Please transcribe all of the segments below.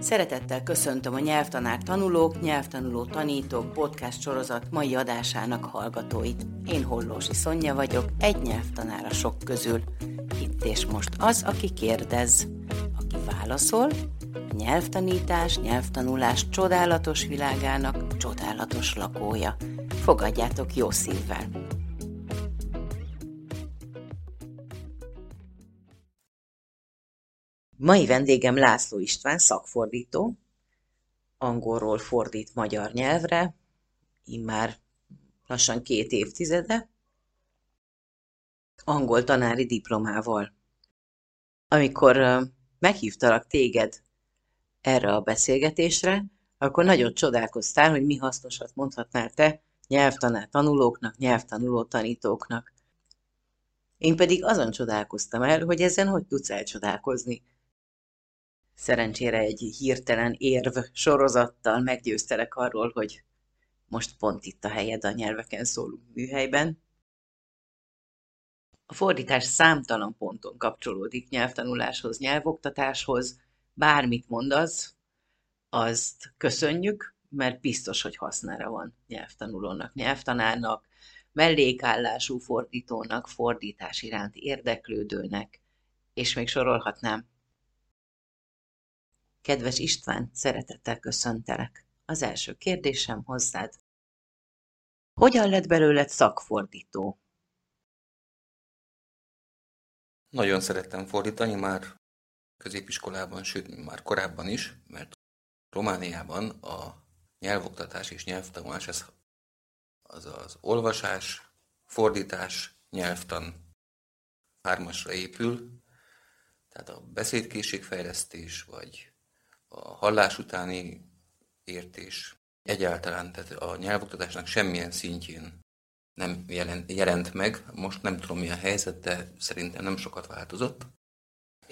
Szeretettel köszöntöm a nyelvtanár tanulók, nyelvtanuló tanítók podcast sorozat mai adásának hallgatóit. Én Hollósi Szonya vagyok, egy nyelvtanár a sok közül. Itt és most az, aki kérdez, aki válaszol, a nyelvtanítás, nyelvtanulás csodálatos világának csodálatos lakója. Fogadjátok jó szívvel! Mai vendégem László István, szakfordító, angolról fordít magyar nyelvre, immár lassan két évtizede, angol tanári diplomával. Amikor meghívtalak téged erre a beszélgetésre, akkor nagyon csodálkoztál, hogy mi hasznosat mondhatnál te nyelvtanár tanulóknak, nyelvtanuló tanítóknak. Én pedig azon csodálkoztam el, hogy ezen hogy tudsz elcsodálkozni. Szerencsére egy hirtelen érv sorozattal meggyőztelek arról, hogy most pont itt a helyed a nyelveken szóló műhelyben. A fordítás számtalan ponton kapcsolódik nyelvtanuláshoz, nyelvoktatáshoz. Bármit mondasz, azt köszönjük, mert biztos, hogy hasznára van nyelvtanulónak, nyelvtanárnak, mellékállású fordítónak, fordítás iránti érdeklődőnek, és még sorolhatnám. Kedves István, szeretettel köszöntelek. Az első kérdésem hozzád. Hogyan lett belőled szakfordító? Nagyon szerettem fordítani már középiskolában, sőt, már korábban is, mert Romániában a nyelvoktatás és nyelvtanulás ez az az olvasás, fordítás, nyelvtan hármasra épül, tehát a beszédkészségfejlesztés, vagy a hallás utáni értés egyáltalán, tehát a nyelvoktatásnak semmilyen szintjén nem jelent, jelent meg. Most nem tudom milyen helyzet, de szerintem nem sokat változott.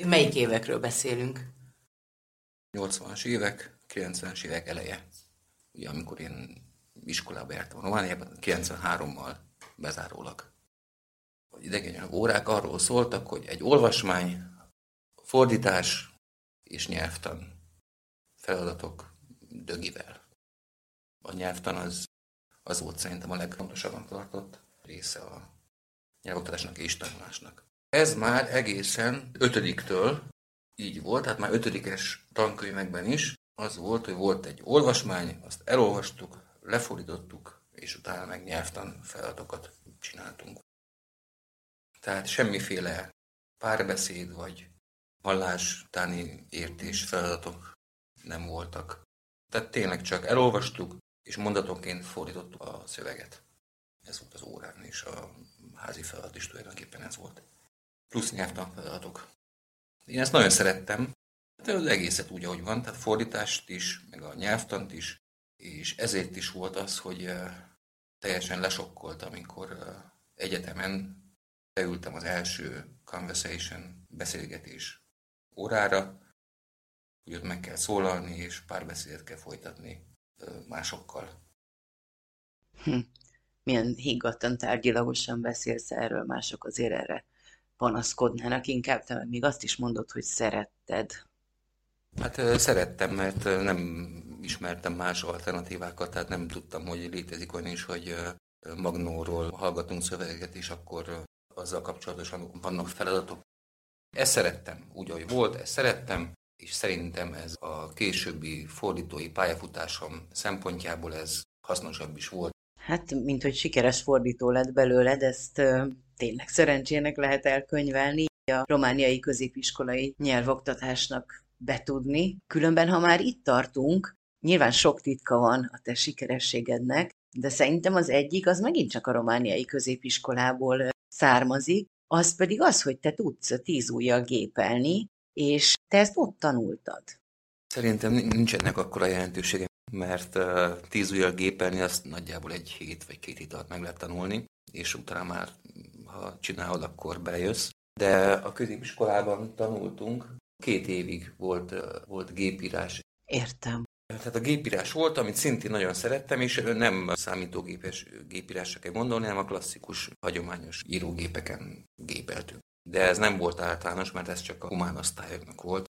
Melyik évekről beszélünk? 80-as évek, 90-es évek eleje. Ugye amikor én iskolába jártam Romániában, 93-mal bezárólag. A idegen órák arról szóltak, hogy egy olvasmány, fordítás és nyelvtan feladatok dögivel. A nyelvtan az, az volt szerintem a legfontosabban tartott része a nyelvoktatásnak és tanulásnak. Ez már egészen ötödiktől így volt, tehát már ötödikes tankönyvekben is az volt, hogy volt egy olvasmány, azt elolvastuk, lefordítottuk, és utána meg nyelvtan feladatokat csináltunk. Tehát semmiféle párbeszéd vagy hallás utáni értés feladatok nem voltak. Tehát tényleg csak elolvastuk, és mondatonként fordítottuk a szöveget. Ez volt az órán, és a házi feladat is tulajdonképpen ez volt. Plusz nyelvtan feladatok. Én ezt nagyon szerettem, de az egészet úgy, ahogy van, tehát fordítást is, meg a nyelvtant is, és ezért is volt az, hogy eh, teljesen lesokkolt, amikor eh, egyetemen beültem az első conversation beszélgetés órára, hogy ott meg kell szólalni, és párbeszédet kell folytatni másokkal. Hm. Milyen higgadtan tárgyilagosan beszélsz erről, mások azért erre panaszkodnának, inkább te még azt is mondod, hogy szeretted. Hát szerettem, mert nem ismertem más alternatívákat, tehát nem tudtam, hogy létezik olyan is, hogy Magnóról hallgatunk szöveget, és akkor azzal kapcsolatosan vannak feladatok. Ezt szerettem, úgy, ahogy volt, ezt szerettem, és szerintem ez a későbbi fordítói pályafutásom szempontjából ez hasznosabb is volt. Hát, mint hogy sikeres fordító lett belőled, ezt ö, tényleg szerencsének lehet elkönyvelni, a romániai középiskolai nyelvoktatásnak betudni. Különben, ha már itt tartunk, nyilván sok titka van a te sikerességednek, de szerintem az egyik az megint csak a romániai középiskolából származik, az pedig az, hogy te tudsz tíz ujjal gépelni, és te ezt ott tanultad. Szerintem nincs ennek akkora jelentősége, mert uh, tíz ujjal gépelni azt nagyjából egy hét vagy két hét alatt meg lehet tanulni, és utána már, ha csinálod, akkor bejössz. De a középiskolában tanultunk, két évig volt, uh, volt gépírás. Értem. Tehát a gépírás volt, amit szintén nagyon szerettem, és nem számítógépes gépírásra kell gondolni, hanem a klasszikus, hagyományos írógépeken gépeltünk de ez nem volt általános, mert ez csak a humán osztályoknak volt.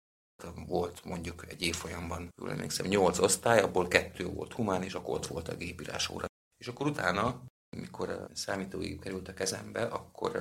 Volt mondjuk egy évfolyamban, jól emlékszem, nyolc osztály, abból kettő volt humán, és akkor ott volt a gépírás óra. És akkor utána, mikor a számítógép került a kezembe, akkor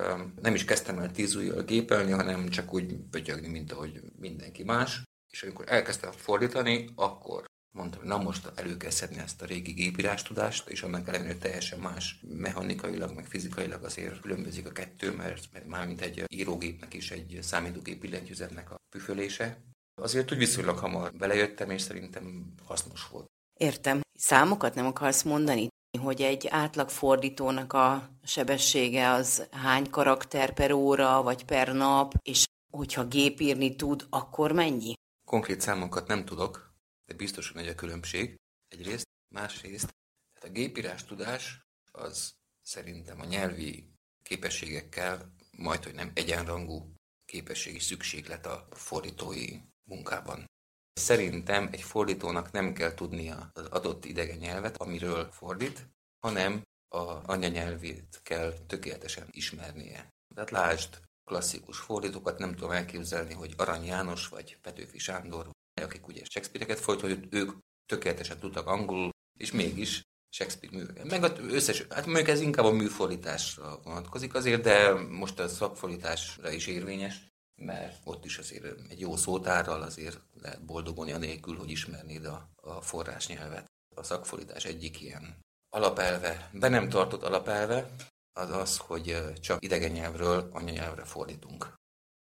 nem is kezdtem el tíz ujjal gépelni, hanem csak úgy pötyögni, mint ahogy mindenki más. És amikor elkezdtem fordítani, akkor mondtam, na most elő kell szedni ezt a régi gépírástudást, és annak ellenére teljesen más mechanikailag, meg fizikailag azért különbözik a kettő, mert, mert már mint egy írógépnek is egy számítógép billentyűzetnek a püfölése. Azért úgy viszonylag hamar belejöttem, és szerintem hasznos volt. Értem. Számokat nem akarsz mondani? Hogy egy átlag fordítónak a sebessége az hány karakter per óra, vagy per nap, és hogyha gépírni tud, akkor mennyi? Konkrét számokat nem tudok, de biztosan egy a különbség. Egyrészt, másrészt, tehát a gépírás tudás az szerintem a nyelvi képességekkel majd, hogy nem egyenrangú képességi szükséglet a fordítói munkában. Szerintem egy fordítónak nem kell tudnia az adott idegen nyelvet, amiről fordít, hanem a anyanyelvét kell tökéletesen ismernie. Tehát lásd, klasszikus fordítókat nem tudom elképzelni, hogy Arany János vagy Petőfi Sándor, akik ugye Shakespeare-eket fordított, ők tökéletesen tudtak angolul, és mégis Shakespeare műveket. Meg az összes, hát mondjuk ez inkább a műfordításra vonatkozik azért, de most a szakfordításra is érvényes, mert ott is azért egy jó szótárral azért lehet boldogulni anélkül, hogy ismernéd a, a forrásnyelvet. A szakfordítás egyik ilyen alapelve, be nem tartott alapelve, az az, hogy csak idegen nyelvről anyanyelvre fordítunk.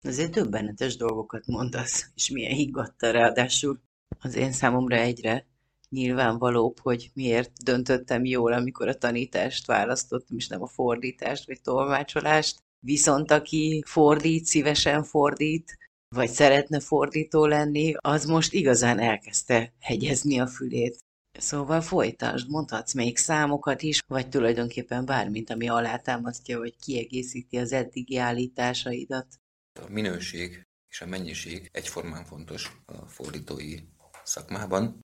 Azért döbbenetes dolgokat mondasz, és milyen higgadta ráadásul. Az én számomra egyre nyilvánvalóbb, hogy miért döntöttem jól, amikor a tanítást választottam, és nem a fordítást vagy tolmácsolást. Viszont aki fordít, szívesen fordít, vagy szeretne fordító lenni, az most igazán elkezdte hegyezni a fülét. Szóval folytasd, mondhatsz még számokat is, vagy tulajdonképpen bármint, ami alátámasztja, vagy kiegészíti az eddigi állításaidat. A minőség és a mennyiség egyformán fontos a fordítói szakmában,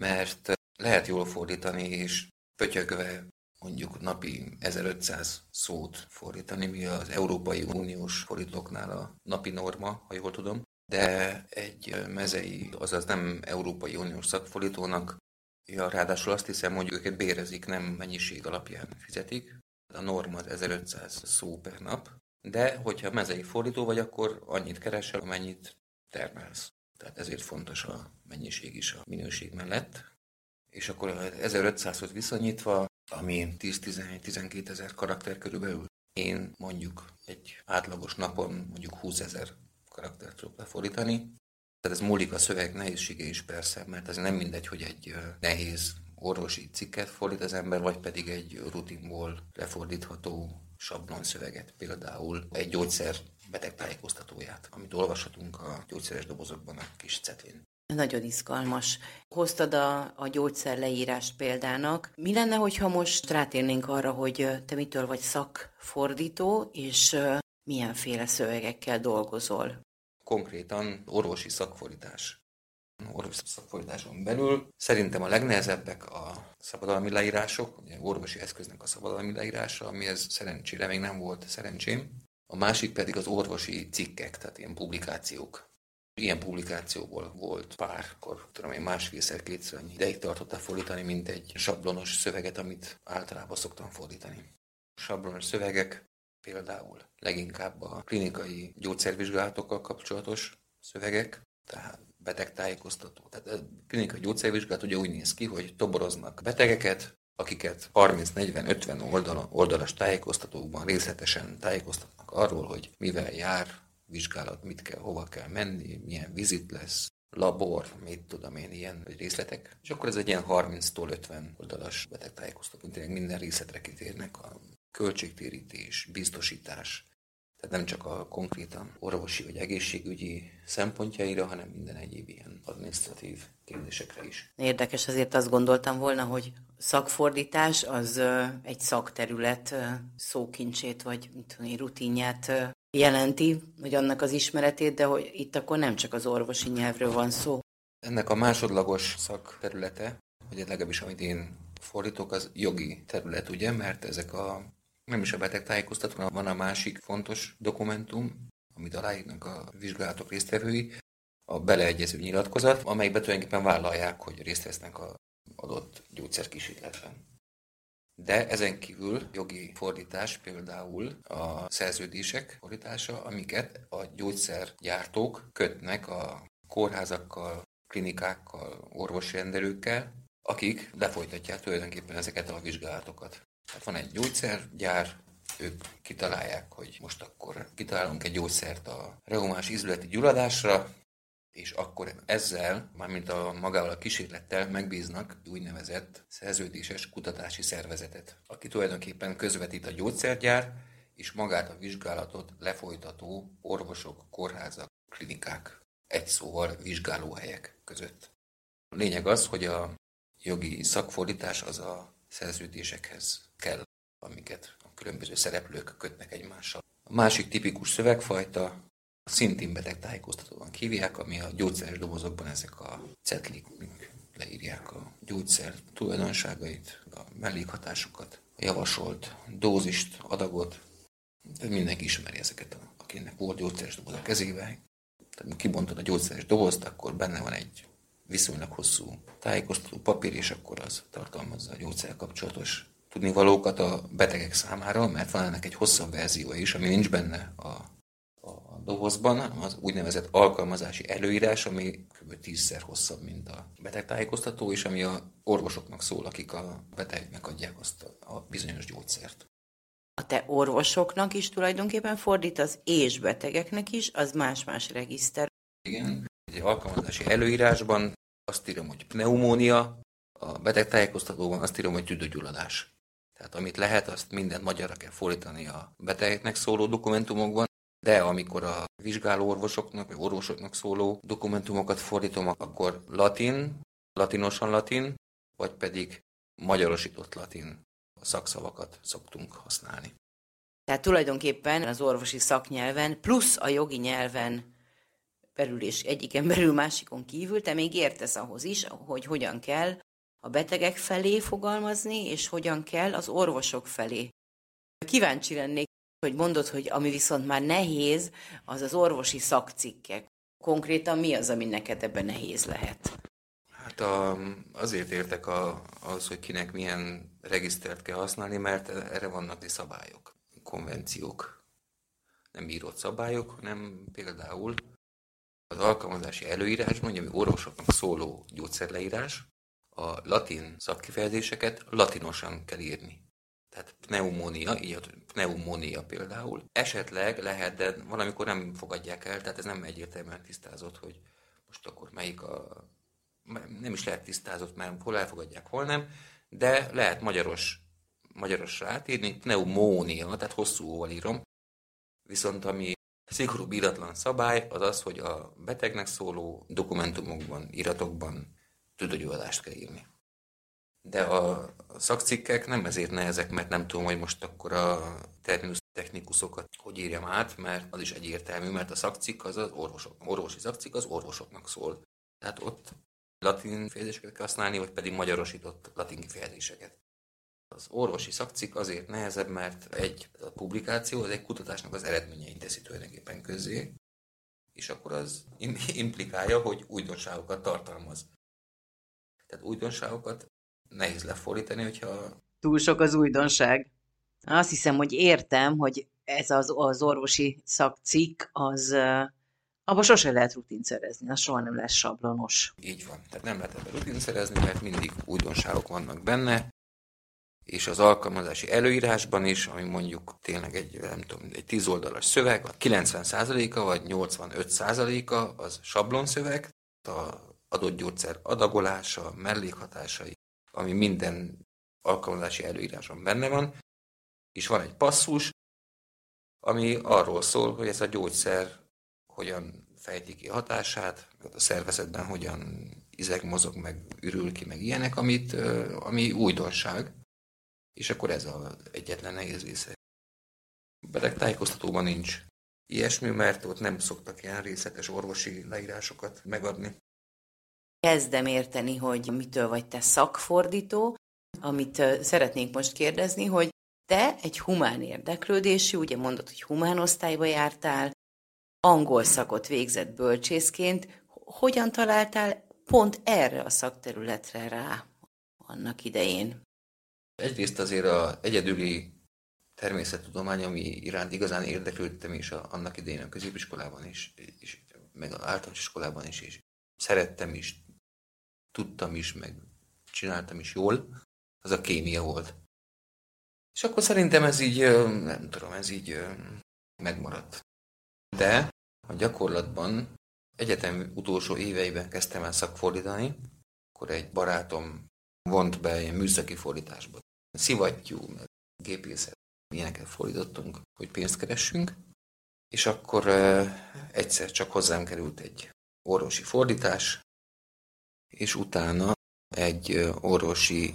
mert lehet jól fordítani, és pötyögve mondjuk napi 1500 szót fordítani, mi az Európai Uniós fordítóknál a napi norma, ha jól tudom, de egy mezei, azaz nem Európai Uniós szakfordítónak, ja, ráadásul azt hiszem, hogy őket bérezik, nem mennyiség alapján fizetik. A norma az 1500 szó per nap, de hogyha mezei fordító vagy, akkor annyit keresel, amennyit termelsz. Tehát ezért fontos a mennyiség is a minőség mellett. És akkor 1500-hoz viszonyítva, ami 10-11-12 ezer karakter körülbelül, én mondjuk egy átlagos napon mondjuk 20 ezer karaktert tudok lefordítani. Tehát ez múlik a szöveg nehézsége is persze, mert ez nem mindegy, hogy egy nehéz orvosi cikket fordít az ember, vagy pedig egy rutinból lefordítható sablon szöveget, például egy gyógyszer betegtájékoztatóját, amit olvashatunk a gyógyszeres dobozokban a kis cetlin. Nagyon izgalmas. Hoztad a, a gyógyszer leírást példának. Mi lenne, hogyha most rátérnénk arra, hogy te mitől vagy szakfordító, és milyenféle szövegekkel dolgozol? Konkrétan orvosi szakfordítás. Orvosi szakfordításon belül szerintem a legnehezebbek a szabadalmi leírások, ugye orvosi eszköznek a szabadalmi leírása, amihez szerencsére még nem volt szerencsém. A másik pedig az orvosi cikkek, tehát ilyen publikációk. Ilyen publikációból volt pár, akkor tudom én másfélszer, kétszer annyi ideig tartotta fordítani, mint egy sablonos szöveget, amit általában szoktam fordítani. Sablonos szövegek például leginkább a klinikai gyógyszervizsgálatokkal kapcsolatos szövegek, tehát betegtájékoztató. Tehát a klinikai gyógyszervizsgálat ugye úgy néz ki, hogy toboroznak betegeket, akiket 30-40-50 oldal, oldalas tájékoztatókban részletesen tájékoztatnak arról, hogy mivel jár vizsgálat, mit kell, hova kell menni, milyen vizit lesz, labor, mit tudom én, ilyen részletek. És akkor ez egy ilyen 30-tól 50 oldalas betegtájékoztató, tényleg minden részletre kitérnek, a költségtérítés, biztosítás, tehát nem csak a konkrétan orvosi vagy egészségügyi szempontjaira, hanem minden egyéb ilyen administratív kérdésekre is. Érdekes, azért azt gondoltam volna, hogy szakfordítás az egy szakterület szókincsét, vagy mit tudom, rutinját jelenti, vagy annak az ismeretét, de hogy itt akkor nem csak az orvosi nyelvről van szó. Ennek a másodlagos szakterülete, vagy legalábbis amit én fordítok, az jogi terület, ugye, mert ezek a nem is a beteg tájékoztató, van a másik fontos dokumentum, amit aláírnak a vizsgálatok résztvevői, a beleegyező nyilatkozat, amelyben tulajdonképpen vállalják, hogy részt vesznek a adott gyógyszerkísérletben. De ezen kívül jogi fordítás például a szerződések fordítása, amiket a gyógyszergyártók kötnek a kórházakkal, klinikákkal, orvosi rendelőkkel, akik lefolytatják tulajdonképpen ezeket a vizsgálatokat. Tehát van egy gyógyszergyár, ők kitalálják, hogy most akkor kitalálunk egy gyógyszert a reumás ízületi gyulladásra, és akkor ezzel, mármint a magával a kísérlettel megbíznak úgynevezett szerződéses kutatási szervezetet, aki tulajdonképpen közvetít a gyógyszergyár és magát a vizsgálatot lefolytató orvosok, kórházak, klinikák, egy szóval vizsgálóhelyek között. A lényeg az, hogy a jogi szakfordítás az a szerződésekhez kell, amiket a különböző szereplők kötnek egymással. A másik tipikus szövegfajta szintén betegtájékoztatóan hívják, ami a gyógyszeres dobozokban ezek a cetlik leírják a gyógyszer tulajdonságait, a mellékhatásokat, a javasolt dózist, adagot. De mindenki ismeri ezeket, akinek volt gyógyszeres doboz a kezébe. Tehát kibontod a gyógyszeres dobozt, akkor benne van egy viszonylag hosszú tájékoztató papír, és akkor az tartalmazza a gyógyszer kapcsolatos tudnivalókat a betegek számára, mert van ennek egy hosszabb verzió is, ami nincs benne a, a dobozban, az úgynevezett alkalmazási előírás, ami kb. tízszer hosszabb, mint a betegtájékoztató, és ami a orvosoknak szól, akik a betegnek adják azt a, a bizonyos gyógyszert. A te orvosoknak is tulajdonképpen fordít, az és betegeknek is, az más-más regiszter. Igen, egy alkalmazási előírásban azt írom, hogy pneumónia, a betegtájékoztatóban azt írom, hogy tüdőgyulladás. Tehát amit lehet, azt mindent magyarra kell fordítani a betegeknek szóló dokumentumokban, de amikor a vizsgáló orvosoknak vagy orvosoknak szóló dokumentumokat fordítom, akkor latin, latinosan latin, vagy pedig magyarosított latin szakszavakat szoktunk használni. Tehát tulajdonképpen az orvosi szaknyelven plusz a jogi nyelven belül és egyiken belül másikon kívül, te még értesz ahhoz is, hogy hogyan kell a betegek felé fogalmazni, és hogyan kell az orvosok felé. Kíváncsi lennék, hogy mondod, hogy ami viszont már nehéz, az az orvosi szakcikkek. Konkrétan mi az, ami neked ebben nehéz lehet? Hát a, azért értek a, az, hogy kinek milyen regisztert kell használni, mert erre vannak szabályok, konvenciók. Nem írott szabályok, hanem például az alkalmazási előírás, mondja, ami orvosoknak szóló gyógyszerleírás, a latin szakkifejezéseket latinosan kell írni. Tehát pneumónia, így a pneumónia például. Esetleg lehet, de valamikor nem fogadják el, tehát ez nem egyértelműen tisztázott, hogy most akkor melyik a... Nem is lehet tisztázott, mert hol elfogadják, hol nem, de lehet magyaros, magyarosra átírni, pneumónia, tehát hosszú írom. Viszont ami szigorú íratlan szabály az az, hogy a betegnek szóló dokumentumokban, iratokban tüdőgyulladást kell írni. De a szakcikkek nem ezért nehezek, mert nem tudom, hogy most akkor a terminus technikusokat hogy írjam át, mert az is egyértelmű, mert a szakcikk az az orvosok, orvosi szakcikk az orvosoknak szól. Tehát ott latin kifejezéseket kell használni, vagy pedig magyarosított latin kifejezéseket. Az orvosi szakcikk azért nehezebb, mert egy a publikáció, az egy kutatásnak az eredményeit teszi tulajdonképpen közé, és akkor az implikálja, hogy újdonságokat tartalmaz. Tehát újdonságokat nehéz lefordítani, hogyha... Túl sok az újdonság. Azt hiszem, hogy értem, hogy ez az, az orvosi szakcikk, az abban sose lehet rutin szerezni, az soha nem lesz sablonos. Így van, tehát nem lehet ebben rutin szerezni, mert mindig újdonságok vannak benne, és az alkalmazási előírásban is, ami mondjuk tényleg egy, nem tudom, egy 10 oldalas szöveg, a 90%-a vagy 85%-a az sablonszöveg, a adott gyógyszer adagolása, mellékhatásai, ami minden alkalmazási előíráson benne van, és van egy passzus, ami arról szól, hogy ez a gyógyszer hogyan fejti ki hatását, a szervezetben hogyan izeg mozog, meg ürül ki, meg ilyenek, amit, ami újdonság. És akkor ez az egyetlen nehéz része. Beteg tájékoztatóban nincs ilyesmi, mert ott nem szoktak ilyen részletes orvosi leírásokat megadni. Kezdem érteni, hogy mitől vagy te szakfordító, amit szeretnénk most kérdezni, hogy te egy humán érdeklődésű, ugye mondod, hogy humán osztályba jártál, angol szakot végzett bölcsészként, hogyan találtál pont erre a szakterületre rá annak idején? Egyrészt azért a egyedüli természettudomány, ami iránt igazán érdeklődtem is a, annak idején a középiskolában is, és meg az általános iskolában is, és szerettem is, tudtam is, meg csináltam is jól, az a kémia volt. És akkor szerintem ez így, nem tudom, ez így megmaradt. De a gyakorlatban egyetem utolsó éveiben kezdtem el szakfordítani, akkor egy barátom vont be ilyen műszaki fordításba. Szivattyú, meg gépészet, ilyeneket fordítottunk, hogy pénzt keressünk. És akkor egyszer csak hozzám került egy orvosi fordítás, és utána egy orvosi,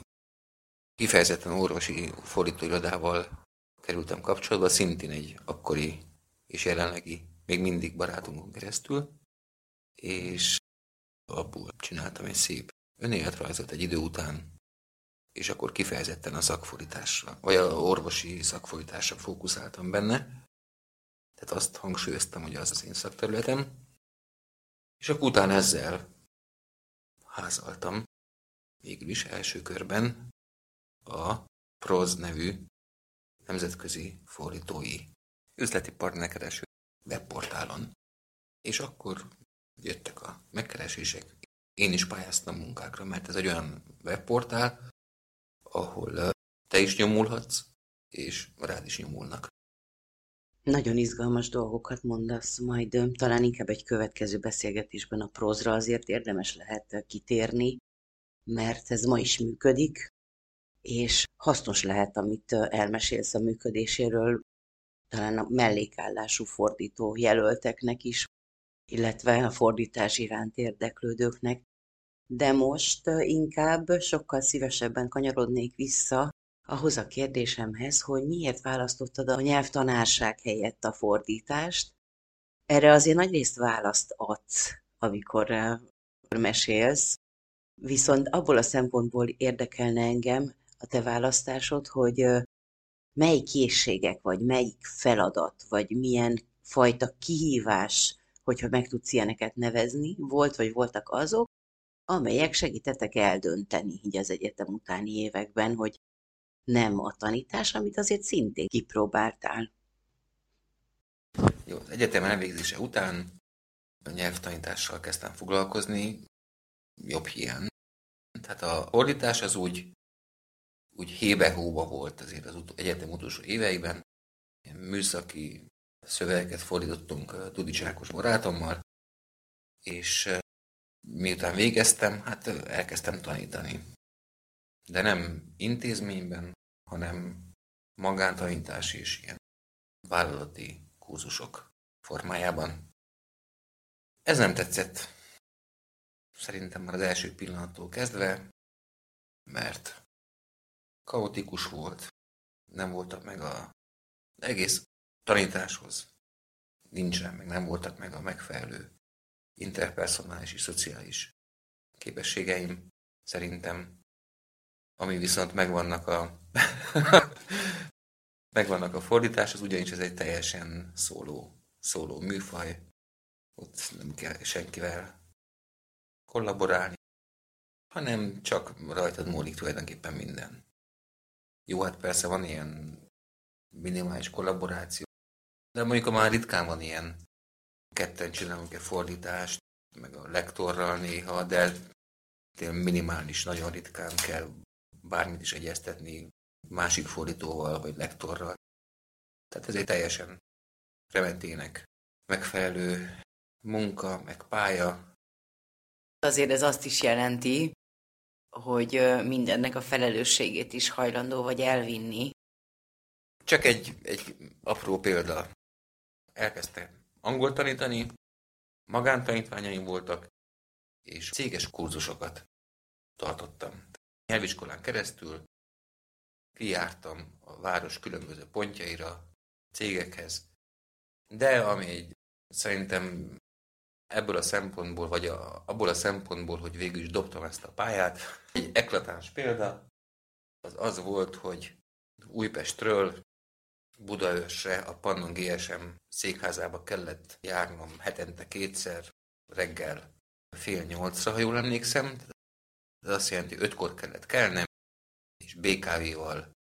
kifejezetten orvosi fordítóirodával kerültem kapcsolatba, szintén egy akkori és jelenlegi, még mindig barátunkon keresztül, és abból csináltam egy szép önéletrajzot egy idő után, és akkor kifejezetten a szakfordításra, vagy a orvosi szakfordításra fókuszáltam benne. Tehát azt hangsúlyoztam, hogy az az én szakterületem. És akkor utána ezzel házaltam, végül is első körben a Proz nevű nemzetközi fordítói üzleti partnerkereső webportálon. És akkor jöttek a megkeresések. Én is pályáztam munkákra, mert ez egy olyan webportál, ahol te is nyomulhatsz, és rád is nyomulnak. Nagyon izgalmas dolgokat mondasz, majd talán inkább egy következő beszélgetésben a prózra azért érdemes lehet kitérni, mert ez ma is működik, és hasznos lehet, amit elmesélsz a működéséről, talán a mellékállású fordító jelölteknek is, illetve a fordítás iránt érdeklődőknek. De most inkább sokkal szívesebben kanyarodnék vissza ahhoz a kérdésemhez, hogy miért választottad a nyelvtanárság helyett a fordítást. Erre azért nagy részt választ adsz, amikor mesélsz, viszont abból a szempontból érdekelne engem a te választásod, hogy mely készségek, vagy melyik feladat, vagy milyen fajta kihívás, hogyha meg tudsz ilyeneket nevezni, volt vagy voltak azok, amelyek segítettek eldönteni így az egyetem utáni években, hogy nem a tanítás, amit azért szintén kipróbáltál. Jó, az egyetem elvégzése után a nyelvtanítással kezdtem foglalkozni, jobb hiány. Tehát a fordítás az úgy, úgy hébe-hóba volt azért az egyetem utolsó éveiben. Műszaki szövegeket fordítottunk Tudics Ákos barátommal, és miután végeztem, hát elkezdtem tanítani. De nem intézményben, hanem magántanítás és ilyen vállalati kurzusok formájában. Ez nem tetszett. Szerintem már az első pillanattól kezdve, mert kaotikus volt, nem voltak meg a egész tanításhoz nincsen, meg nem voltak meg a megfelelő interpersonális és szociális képességeim szerintem, ami viszont megvannak a megvannak a fordítás, az ugyanis ez egy teljesen szóló, szóló műfaj, ott nem kell senkivel kollaborálni, hanem csak rajtad múlik tulajdonképpen minden. Jó, hát persze van ilyen minimális kollaboráció, de mondjuk már ritkán van ilyen ketten csinálunk egy fordítást, meg a lektorral néha, de minimális, nagyon ritkán kell bármit is egyeztetni másik fordítóval, vagy lektorral. Tehát ez egy teljesen remetének megfelelő munka, meg pálya. Azért ez azt is jelenti, hogy mindennek a felelősségét is hajlandó vagy elvinni. Csak egy, egy apró példa. Elkezdtem angol tanítani, magántanítványaim voltak, és céges kurzusokat tartottam. Nyelviskolán keresztül kijártam a város különböző pontjaira, cégekhez, de ami egy, szerintem ebből a szempontból, vagy a, abból a szempontból, hogy végül is dobtam ezt a pályát, egy eklatáns példa, az az volt, hogy Újpestről Budaörsre, a Pannon GSM székházába kellett járnom hetente kétszer, reggel fél nyolcra, ha jól emlékszem. Ez azt jelenti, hogy ötkor kellett kelnem, és BKV-val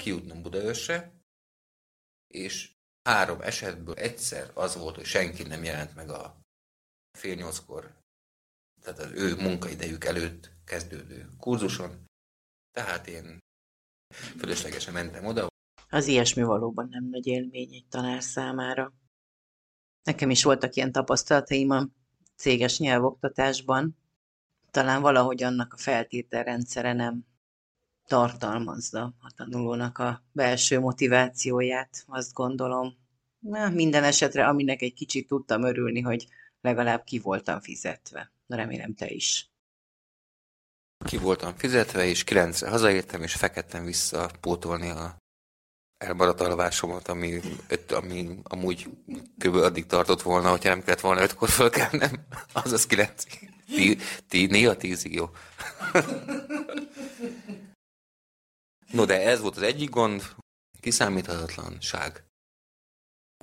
kijutnom Budaörsre, és három esetből egyszer az volt, hogy senki nem jelent meg a fél nyolckor, tehát az ő munkaidejük előtt kezdődő kurzuson. Tehát én fölöslegesen mentem oda. Az ilyesmi valóban nem nagy élmény egy tanár számára. Nekem is voltak ilyen tapasztalataim a céges nyelvoktatásban. Talán valahogy annak a feltételrendszere nem tartalmazza a tanulónak a belső motivációját, azt gondolom. Na, minden esetre, aminek egy kicsit tudtam örülni, hogy legalább ki voltam fizetve. Na, remélem te is. Ki voltam fizetve, és kilencre hazaértem, és fekettem vissza pótolni a elmaradt alvásomat, ami, öt, ami amúgy kb. addig tartott volna, hogyha nem kellett volna ötkor fölkelnem, azaz kilenc. Tí, tí, néha tízig, jó. No, de ez volt az egyik gond, kiszámíthatatlanság.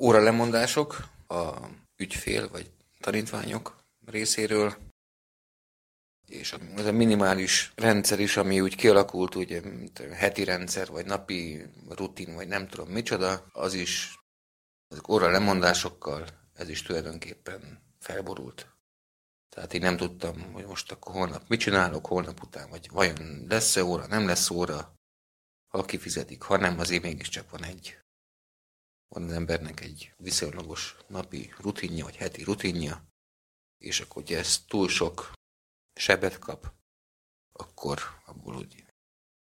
Óra lemondások a ügyfél vagy tanítványok részéről, és ez a minimális rendszer is, ami úgy kialakult, ugye, heti rendszer, vagy napi rutin, vagy nem tudom micsoda, az is ezek óra lemondásokkal, ez is tulajdonképpen felborult. Tehát én nem tudtam, hogy most akkor holnap mit csinálok, holnap után, vagy vajon lesz-e óra, nem lesz óra, ha kifizetik, ha nem, azért mégiscsak van egy van az embernek egy viszonylagos napi rutinja, vagy heti rutinja, és akkor, hogy ez túl sok sebet kap, akkor abból úgy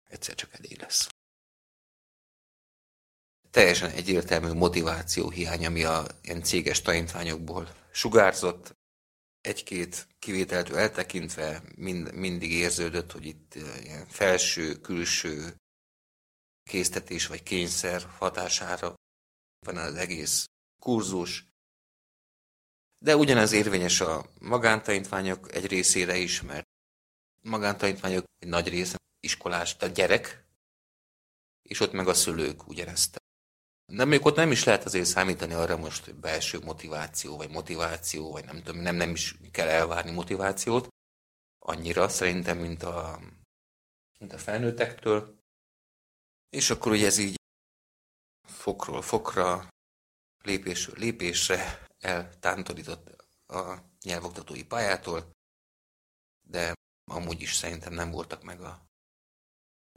egyszer csak elég lesz. Teljesen egyértelmű motiváció hiány, ami a ilyen céges tanítványokból sugárzott. Egy-két kivételtől eltekintve mind, mindig érződött, hogy itt eh, ilyen felső-külső késztetés vagy kényszer hatására van az egész kurzus, de ugyanez érvényes a magántanítványok egy részére is, mert magántanítványok egy nagy része iskolás, tehát gyerek, és ott meg a szülők ugyanezt. De még ott nem is lehet azért számítani arra most belső motiváció, vagy motiváció, vagy nem tudom, nem, nem is kell elvárni motivációt, annyira szerintem, mint a, mint a felnőttektől. És akkor ugye ez így fokról fokra, lépésről lépésre eltántorított a nyelvoktatói pályától, de amúgy is szerintem nem voltak meg a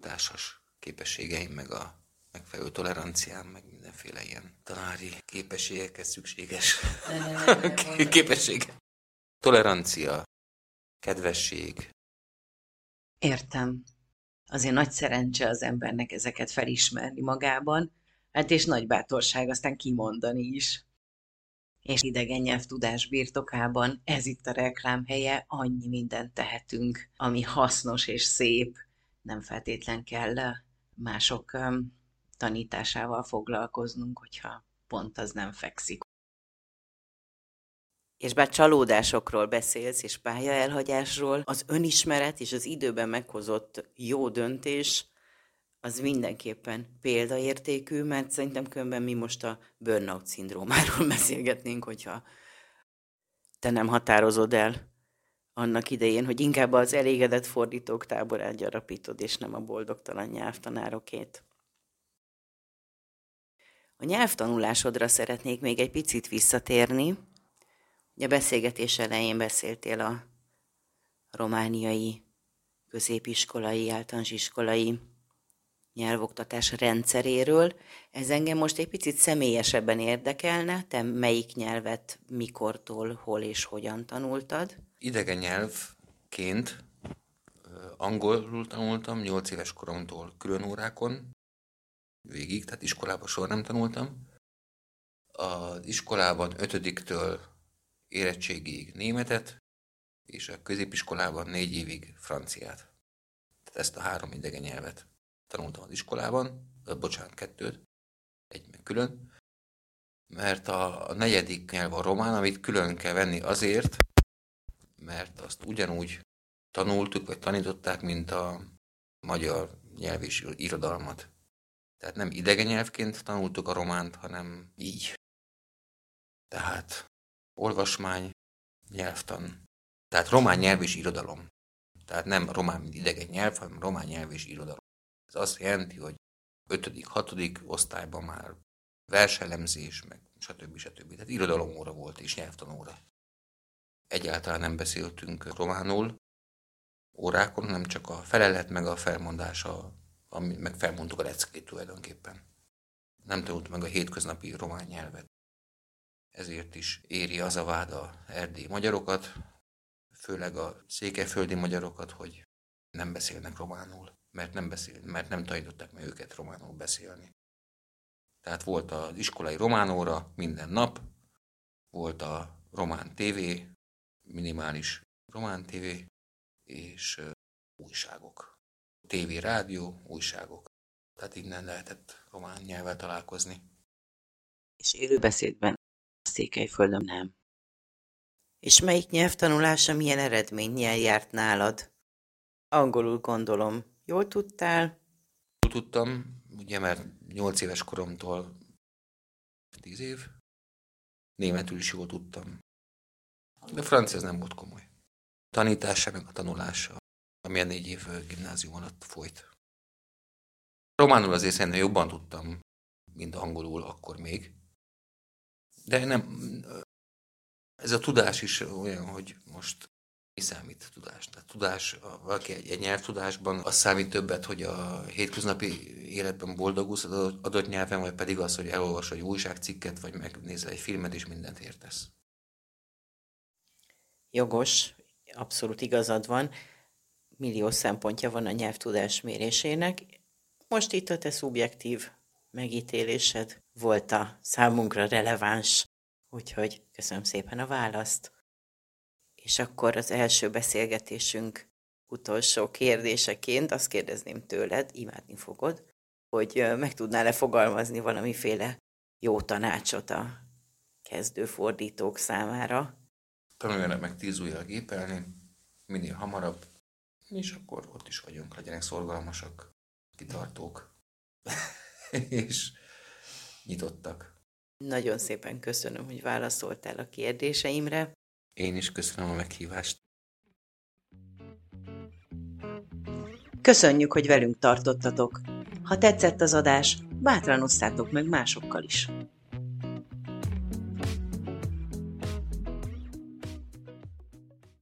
társas képességeim, meg a megfelelő toleranciám, meg mindenféle ilyen tanári képességekhez szükséges képesség. Tolerancia, kedvesség. Értem. Azért nagy szerencse az embernek ezeket felismerni magában, hát és nagy bátorság aztán kimondani is és idegen nyelvtudás birtokában ez itt a reklámhelye, annyi mindent tehetünk, ami hasznos és szép, nem feltétlen kell mások tanításával foglalkoznunk, hogyha pont az nem fekszik. És bár csalódásokról beszélsz, és pályaelhagyásról, az önismeret és az időben meghozott jó döntés az mindenképpen példaértékű, mert szerintem különben mi most a burnout szindrómáról beszélgetnénk, hogyha te nem határozod el annak idején, hogy inkább az elégedett fordítók táborát gyarapítod, és nem a boldogtalan nyelvtanárokét. A nyelvtanulásodra szeretnék még egy picit visszatérni. Ugye a beszélgetés elején beszéltél a romániai középiskolai, általános iskolai nyelvoktatás rendszeréről. Ez engem most egy picit személyesebben érdekelne. Te melyik nyelvet mikortól, hol és hogyan tanultad? Idegen nyelvként angolul tanultam 8 éves koromtól külön órákon, végig, tehát iskolában soha nem tanultam. Az iskolában ötödiktől érettségig németet, és a középiskolában négy évig franciát. Tehát ezt a három idegen nyelvet tanultam az iskolában, bocsánat, kettőt, egy meg külön, mert a negyedik nyelv a román, amit külön kell venni azért, mert azt ugyanúgy tanultuk, vagy tanították, mint a magyar nyelv és irodalmat. Tehát nem idegen nyelvként tanultuk a románt, hanem így. Tehát olvasmány, nyelvtan, Tehát román nyelv és irodalom. Tehát nem román, mint idegen nyelv, hanem román nyelv és irodalom. Ez azt jelenti, hogy 5 hatodik osztályban már verselemzés, meg stb. stb. Tehát irodalomóra volt és nyelvtanóra. Egyáltalán nem beszéltünk románul órákon, nem csak a felelet meg a felmondása, ami, meg felmondtuk a leckét tulajdonképpen. Nem tanult meg a hétköznapi román nyelvet. Ezért is éri az a vád a erdélyi magyarokat, főleg a székelyföldi magyarokat, hogy nem beszélnek románul, mert nem, beszél, mert nem tanították meg őket románul beszélni. Tehát volt az iskolai románóra minden nap, volt a román TV, minimális román TV, és újságok. TV, rádió, újságok. Tehát innen lehetett román nyelvvel találkozni. És élőbeszédben a Székelyföldön nem. És melyik nyelvtanulása milyen eredménnyel járt nálad? Angolul gondolom. Jól tudtál? Jól tudtam, ugye mert 8 éves koromtól 10 év. Németül is jól tudtam. De francia nem volt komoly. Tanítása meg a tanulása, ami a négy év gimnázium alatt folyt. Románul azért szerintem jobban tudtam, mint angolul akkor még. De nem, ez a tudás is olyan, hogy most mi számít tudás? Tehát tudás, valaki egy, egy nyelvtudásban az számít többet, hogy a hétköznapi életben boldogulsz az adott nyelven, vagy pedig az, hogy elolvasod egy újságcikket, vagy megnézel egy filmet, és mindent értesz. Jogos, abszolút igazad van. Millió szempontja van a nyelvtudás mérésének. Most itt a te szubjektív megítélésed volt a számunkra releváns, úgyhogy köszönöm szépen a választ. És akkor az első beszélgetésünk utolsó kérdéseként azt kérdezném tőled, imádni fogod, hogy meg tudnál-e fogalmazni valamiféle jó tanácsot a kezdő fordítók számára. Tanuljanak meg tíz ujjal gépelni, minél hamarabb, és akkor ott is vagyunk, legyenek szorgalmasak, kitartók, és nyitottak. Nagyon szépen köszönöm, hogy válaszoltál a kérdéseimre. Én is köszönöm a meghívást. Köszönjük, hogy velünk tartottatok. Ha tetszett az adás, bátran osszátok meg másokkal is.